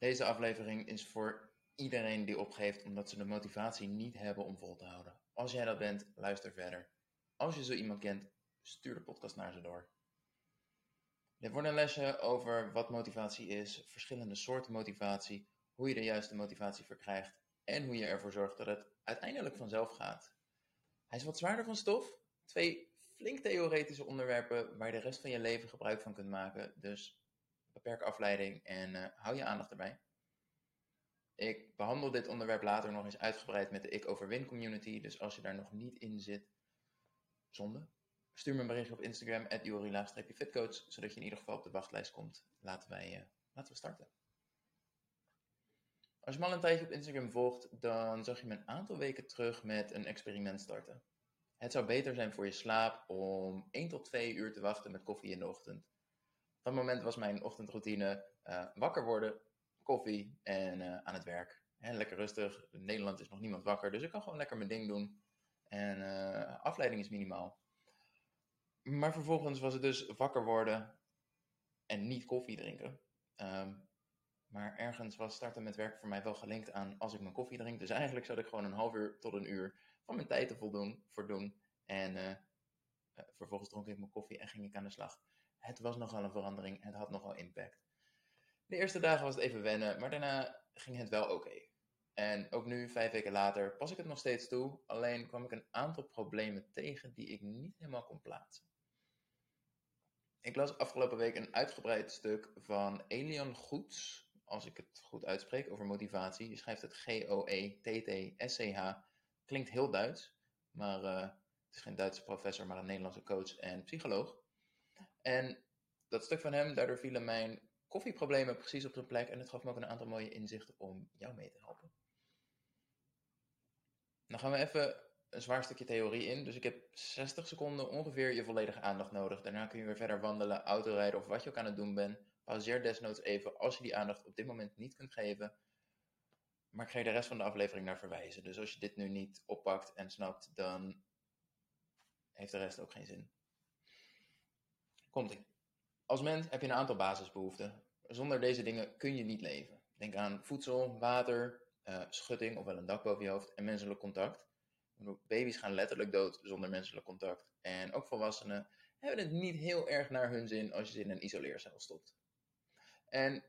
Deze aflevering is voor iedereen die opgeeft omdat ze de motivatie niet hebben om vol te houden. Als jij dat bent, luister verder. Als je zo iemand kent, stuur de podcast naar ze door. Dit wordt een over wat motivatie is, verschillende soorten motivatie, hoe je de juiste motivatie verkrijgt en hoe je ervoor zorgt dat het uiteindelijk vanzelf gaat. Hij is wat zwaarder van stof. Twee flink theoretische onderwerpen waar je de rest van je leven gebruik van kunt maken. Dus beperk afleiding en uh, hou je aandacht erbij. Ik behandel dit onderwerp later nog eens uitgebreid met de Ik Overwin community. Dus als je daar nog niet in zit, zonde. Stuur me een berichtje op Instagram, at fitcoach zodat je in ieder geval op de wachtlijst komt. Laten, wij, uh, laten we starten. Als je me al een tijdje op Instagram volgt, dan zag je me een aantal weken terug met een experiment starten. Het zou beter zijn voor je slaap om 1 tot 2 uur te wachten met koffie in de ochtend. Dat moment was mijn ochtendroutine uh, wakker worden, koffie en uh, aan het werk. Lekker rustig. In Nederland is nog niemand wakker, dus ik kan gewoon lekker mijn ding doen. En uh, afleiding is minimaal. Maar vervolgens was het dus wakker worden en niet koffie drinken. Um, maar ergens was starten met werk voor mij wel gelinkt aan als ik mijn koffie drink. Dus eigenlijk zat ik gewoon een half uur tot een uur van mijn tijd te voldoen. En vervolgens dronk ik mijn koffie en ging ik aan de slag. Het was nogal een verandering, het had nogal impact. De eerste dagen was het even wennen, maar daarna ging het wel oké. En ook nu, vijf weken later, pas ik het nog steeds toe. Alleen kwam ik een aantal problemen tegen die ik niet helemaal kon plaatsen. Ik las afgelopen week een uitgebreid stuk van Elian Goets, als ik het goed uitspreek, over motivatie. Je schrijft het G-O-E-T-T-S-C-H. Klinkt heel Duits, maar uh, het is geen Duitse professor, maar een Nederlandse coach en psycholoog. En dat stuk van hem, daardoor vielen mijn koffieproblemen precies op zijn plek en het gaf me ook een aantal mooie inzichten om jou mee te helpen. Dan gaan we even een zwaar stukje theorie in. Dus ik heb 60 seconden ongeveer je volledige aandacht nodig. Daarna kun je weer verder wandelen, autorijden of wat je ook aan het doen bent. Pauzeer desnoods even als je die aandacht op dit moment niet kunt geven. Maar ik ga je de rest van de aflevering naar verwijzen. Dus als je dit nu niet oppakt en snapt, dan heeft de rest ook geen zin. Komt-ie. Als mens heb je een aantal basisbehoeften. Zonder deze dingen kun je niet leven. Denk aan voedsel, water, uh, schutting of wel een dak boven je hoofd en menselijk contact. Baby's gaan letterlijk dood zonder menselijk contact. En ook volwassenen hebben het niet heel erg naar hun zin als je ze in een isoleercel stopt. En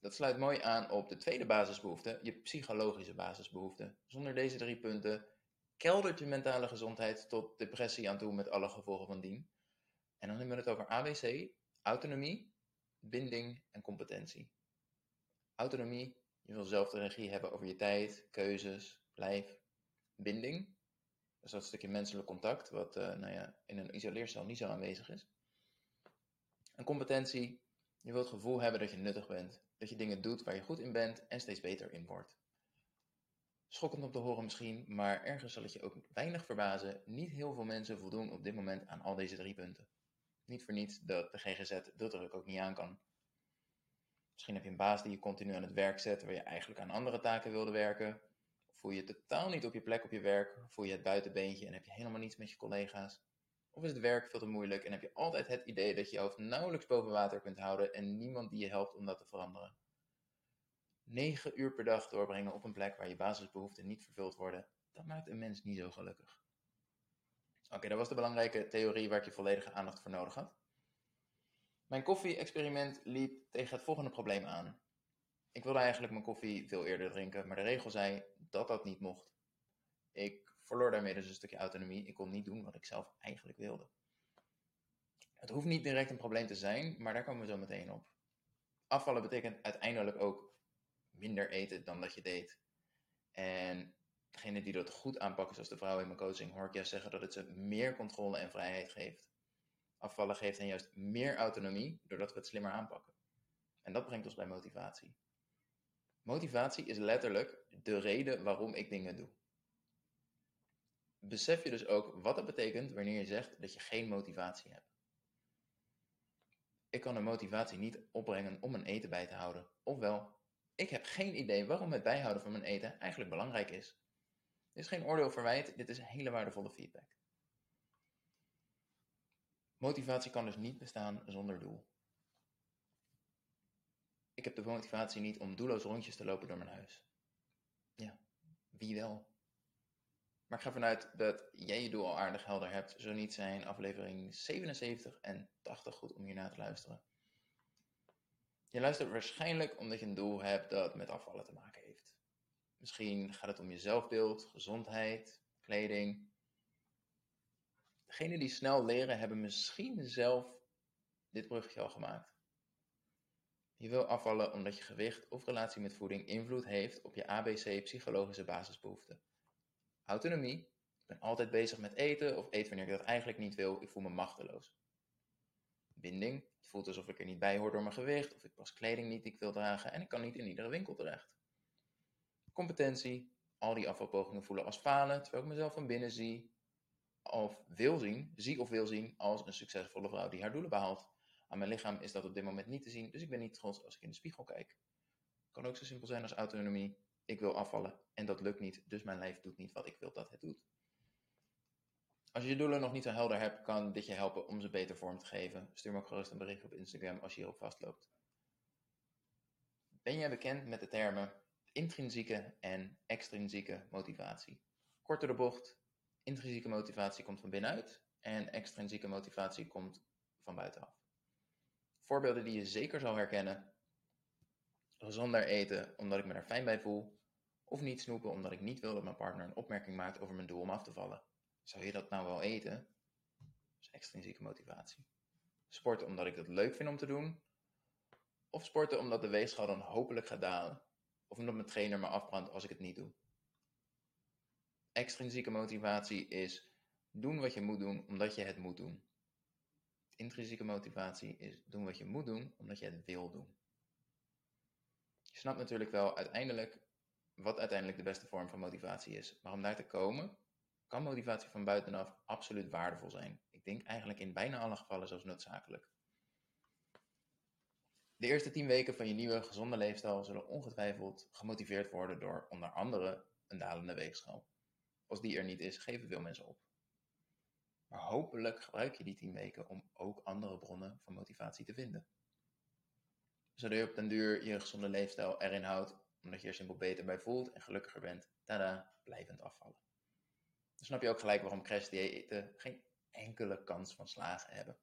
dat sluit mooi aan op de tweede basisbehoefte, je psychologische basisbehoefte. Zonder deze drie punten keldert je mentale gezondheid tot depressie aan toe met alle gevolgen van dien. En dan hebben we het over ABC, autonomie, binding en competentie. Autonomie, je wil zelf de regie hebben over je tijd, keuzes, lijf. Binding, dus dat stukje menselijk contact, wat uh, nou ja, in een isoleercel niet zo aanwezig is. En competentie, je wilt het gevoel hebben dat je nuttig bent, dat je dingen doet waar je goed in bent en steeds beter in wordt. Schokkend om te horen misschien, maar ergens zal het je ook weinig verbazen. Niet heel veel mensen voldoen op dit moment aan al deze drie punten. Niet voor niets dat de GGZ de druk ook niet aan kan. Misschien heb je een baas die je continu aan het werk zet, waar je eigenlijk aan andere taken wilde werken. Voel je totaal niet op je plek op je werk, voel je het buitenbeentje en heb je helemaal niets met je collega's. Of is het werk veel te moeilijk en heb je altijd het idee dat je je hoofd nauwelijks boven water kunt houden en niemand die je helpt om dat te veranderen. 9 uur per dag doorbrengen op een plek waar je basisbehoeften niet vervuld worden, dat maakt een mens niet zo gelukkig. Oké, dat was de belangrijke theorie waar ik je volledige aandacht voor nodig had. Mijn koffie-experiment liep tegen het volgende probleem aan. Ik wilde eigenlijk mijn koffie veel eerder drinken, maar de regel zei dat dat niet mocht. Ik verloor daarmee dus een stukje autonomie. Ik kon niet doen wat ik zelf eigenlijk wilde. Het hoeft niet direct een probleem te zijn, maar daar komen we zo meteen op. Afvallen betekent uiteindelijk ook minder eten dan dat je deed. En degene die dat goed aanpakken, zoals de vrouw in mijn coaching, hoor ik juist zeggen dat het ze meer controle en vrijheid geeft. Afvallen geeft hen juist meer autonomie, doordat we het slimmer aanpakken. En dat brengt ons bij motivatie. Motivatie is letterlijk de reden waarom ik dingen doe besef je dus ook wat het betekent wanneer je zegt dat je geen motivatie hebt. Ik kan een motivatie niet opbrengen om mijn eten bij te houden. Ofwel, ik heb geen idee waarom het bijhouden van mijn eten eigenlijk belangrijk is. Dit is geen oordeel verwijt, dit is hele waardevolle feedback. Motivatie kan dus niet bestaan zonder doel. Ik heb de motivatie niet om doelloos rondjes te lopen door mijn huis. Ja, wie wel? Maar ik ga vanuit dat jij je doel al aardig helder hebt. Zo niet zijn aflevering 77 en 80 goed om hierna te luisteren. Je luistert waarschijnlijk omdat je een doel hebt dat met afvallen te maken heeft. Misschien gaat het om je zelfbeeld, gezondheid, kleding. Degenen die snel leren hebben misschien zelf dit bruggetje al gemaakt. Je wil afvallen omdat je gewicht of relatie met voeding invloed heeft op je ABC psychologische basisbehoeften. Autonomie. Ik ben altijd bezig met eten of eet wanneer ik dat eigenlijk niet wil. Ik voel me machteloos. Binding. Het voelt alsof ik er niet bij hoor door mijn gewicht of ik pas kleding niet die ik wil dragen en ik kan niet in iedere winkel terecht. Competentie. Al die afvalpogingen voelen als falen terwijl ik mezelf van binnen zie of wil zien, zie of wil zien als een succesvolle vrouw die haar doelen behaalt. Aan mijn lichaam is dat op dit moment niet te zien, dus ik ben niet trots als ik in de spiegel kijk. Kan ook zo simpel zijn als autonomie. Ik wil afvallen en dat lukt niet, dus mijn lijf doet niet wat ik wil dat het doet. Als je je doelen nog niet zo helder hebt, kan dit je helpen om ze beter vorm te geven. Stuur me ook gerust een bericht op Instagram als je hierop vastloopt. Ben jij bekend met de termen intrinsieke en extrinsieke motivatie? Kort door de bocht, intrinsieke motivatie komt van binnenuit en extrinsieke motivatie komt van buitenaf. Voorbeelden die je zeker zal herkennen. Gezonder eten omdat ik me er fijn bij voel. Of niet snoepen omdat ik niet wil dat mijn partner een opmerking maakt over mijn doel om af te vallen. Zou je dat nou wel eten? Dat is extrinsieke motivatie. Sporten omdat ik het leuk vind om te doen. Of sporten omdat de weegschaal dan hopelijk gaat dalen. Of omdat mijn trainer me afbrandt als ik het niet doe. Extrinsieke motivatie is doen wat je moet doen omdat je het moet doen. Intrinsieke motivatie is doen wat je moet doen omdat je het wil doen. Je snapt natuurlijk wel uiteindelijk wat uiteindelijk de beste vorm van motivatie is. Maar om daar te komen, kan motivatie van buitenaf absoluut waardevol zijn. Ik denk eigenlijk in bijna alle gevallen zelfs noodzakelijk. De eerste 10 weken van je nieuwe gezonde leefstijl zullen ongetwijfeld gemotiveerd worden door onder andere een dalende weegschaal. Als die er niet is, geven veel mensen op. Maar hopelijk gebruik je die 10 weken om ook andere bronnen van motivatie te vinden. Zodat je op den duur je gezonde leefstijl erin houdt, omdat je er simpel beter bij voelt en gelukkiger bent, tada, blijvend afvallen. Dan snap je ook gelijk waarom crashdiëten geen enkele kans van slagen hebben.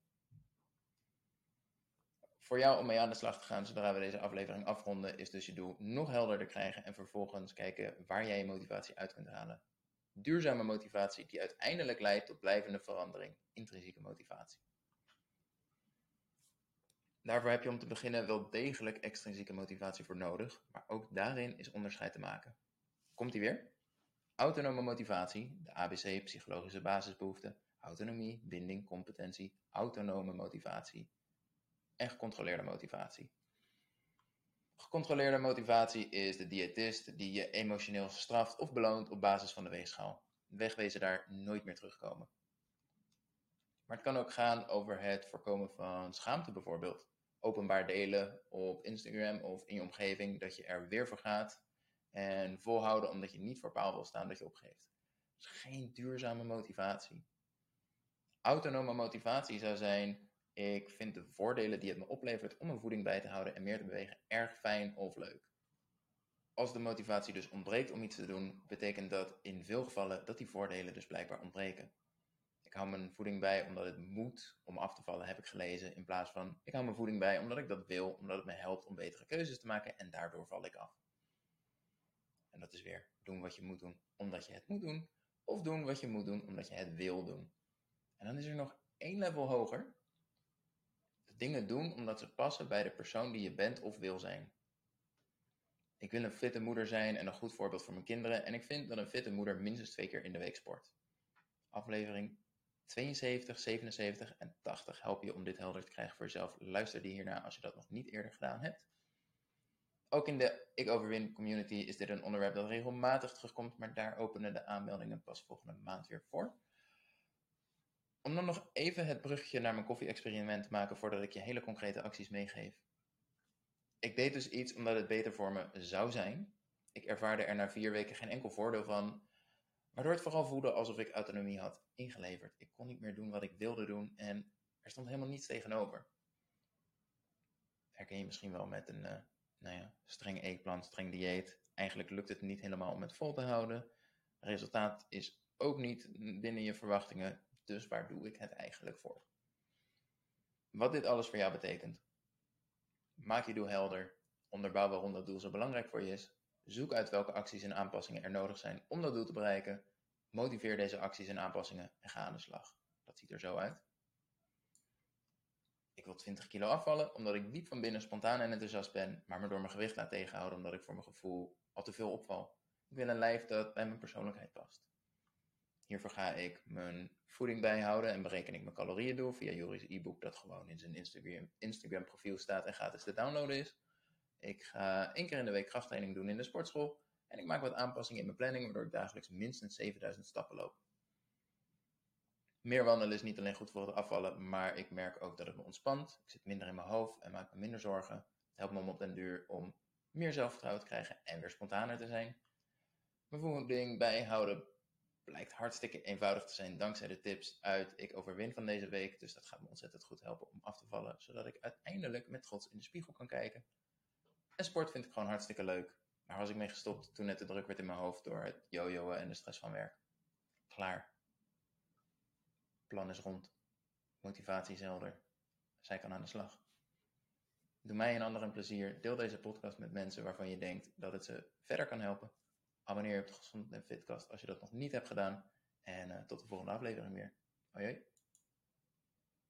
Voor jou om mee aan de slag te gaan zodra we deze aflevering afronden, is dus je doel nog helderder krijgen en vervolgens kijken waar jij je motivatie uit kunt halen. Duurzame motivatie die uiteindelijk leidt tot blijvende verandering, intrinsieke motivatie. Daarvoor heb je om te beginnen wel degelijk extrinsieke motivatie voor nodig, maar ook daarin is onderscheid te maken. Komt die weer? Autonome motivatie, de ABC, psychologische basisbehoeften, autonomie, binding, competentie, autonome motivatie en gecontroleerde motivatie. Gecontroleerde motivatie is de diëtist die je emotioneel straft of beloont op basis van de weegschaal. Wegwezen daar nooit meer terugkomen. Maar het kan ook gaan over het voorkomen van schaamte bijvoorbeeld. Openbaar delen op Instagram of in je omgeving dat je er weer voor gaat. En volhouden omdat je niet voor paal wil staan dat je opgeeft. Dat is geen duurzame motivatie. Autonome motivatie zou zijn ik vind de voordelen die het me oplevert om mijn voeding bij te houden en meer te bewegen erg fijn of leuk. Als de motivatie dus ontbreekt om iets te doen, betekent dat in veel gevallen dat die voordelen dus blijkbaar ontbreken. Ik hou mijn voeding bij omdat het moet om af te vallen, heb ik gelezen, in plaats van ik hou mijn voeding bij omdat ik dat wil, omdat het me helpt om betere keuzes te maken en daardoor val ik af. En dat is weer doen wat je moet doen omdat je het moet doen, of doen wat je moet doen omdat je het wil doen. En dan is er nog één level hoger, dingen doen omdat ze passen bij de persoon die je bent of wil zijn. Ik wil een fitte moeder zijn en een goed voorbeeld voor mijn kinderen en ik vind dat een fitte moeder minstens twee keer in de week sport. Aflevering 72, 77 en 80 help je om dit helder te krijgen voor jezelf. Luister die hierna als je dat nog niet eerder gedaan hebt. Ook in de Ik Overwin community is dit een onderwerp dat regelmatig terugkomt, maar daar openen de aanmeldingen pas volgende maand weer voor. Om dan nog even het bruggetje naar mijn koffie-experiment te maken voordat ik je hele concrete acties meegeef. Ik deed dus iets omdat het beter voor me zou zijn. Ik ervaarde er na vier weken geen enkel voordeel van, waardoor het vooral voelde alsof ik autonomie had ingeleverd. Ik kon niet meer doen wat ik wilde doen en er stond helemaal niets tegenover. Herken je misschien wel met een uh, nou ja, streng eetplan, streng dieet. Eigenlijk lukt het niet helemaal om het vol te houden. Resultaat is ook niet binnen je verwachtingen. Dus waar doe ik het eigenlijk voor? Wat dit alles voor jou betekent. Maak je doel helder. Onderbouw waarom dat doel zo belangrijk voor je is. Zoek uit welke acties en aanpassingen er nodig zijn om dat doel te bereiken. Motiveer deze acties en aanpassingen en ga aan de slag. Dat ziet er zo uit. Ik wil 20 kilo afvallen omdat ik diep van binnen spontaan en enthousiast ben, maar me door mijn gewicht laat tegenhouden omdat ik voor mijn gevoel al te veel opval. Ik wil een lijf dat bij mijn persoonlijkheid past. Hiervoor ga ik mijn voeding bijhouden en bereken ik mijn calorieën door via Joris e-book dat gewoon in zijn Instagram, Instagram profiel staat en gratis te downloaden is. Ik ga één keer in de week krachttraining doen in de sportschool en ik maak wat aanpassingen in mijn planning waardoor ik dagelijks minstens 7000 stappen loop. Meer wandelen is niet alleen goed voor het afvallen, maar ik merk ook dat het me ontspant. Ik zit minder in mijn hoofd en maak me minder zorgen. Het helpt me om op den duur om meer zelfvertrouwen te krijgen en weer spontaner te zijn. Mijn voeding bijhouden blijkt hartstikke eenvoudig te zijn dankzij de tips uit Ik Overwin van deze week. Dus dat gaat me ontzettend goed helpen om af te vallen, zodat ik uiteindelijk met trots in de spiegel kan kijken. En sport vind ik gewoon hartstikke leuk. Daar was ik mee gestopt toen het te druk werd in mijn hoofd door het jojoen en de stress van werk. Klaar plan is rond. Motivatie is helder. Zij kan aan de slag. Doe mij en anderen een plezier. Deel deze podcast met mensen waarvan je denkt dat het ze verder kan helpen. Abonneer je op de Gezond en Fitcast als je dat nog niet hebt gedaan. En uh, tot de volgende aflevering weer. Hoi hoi.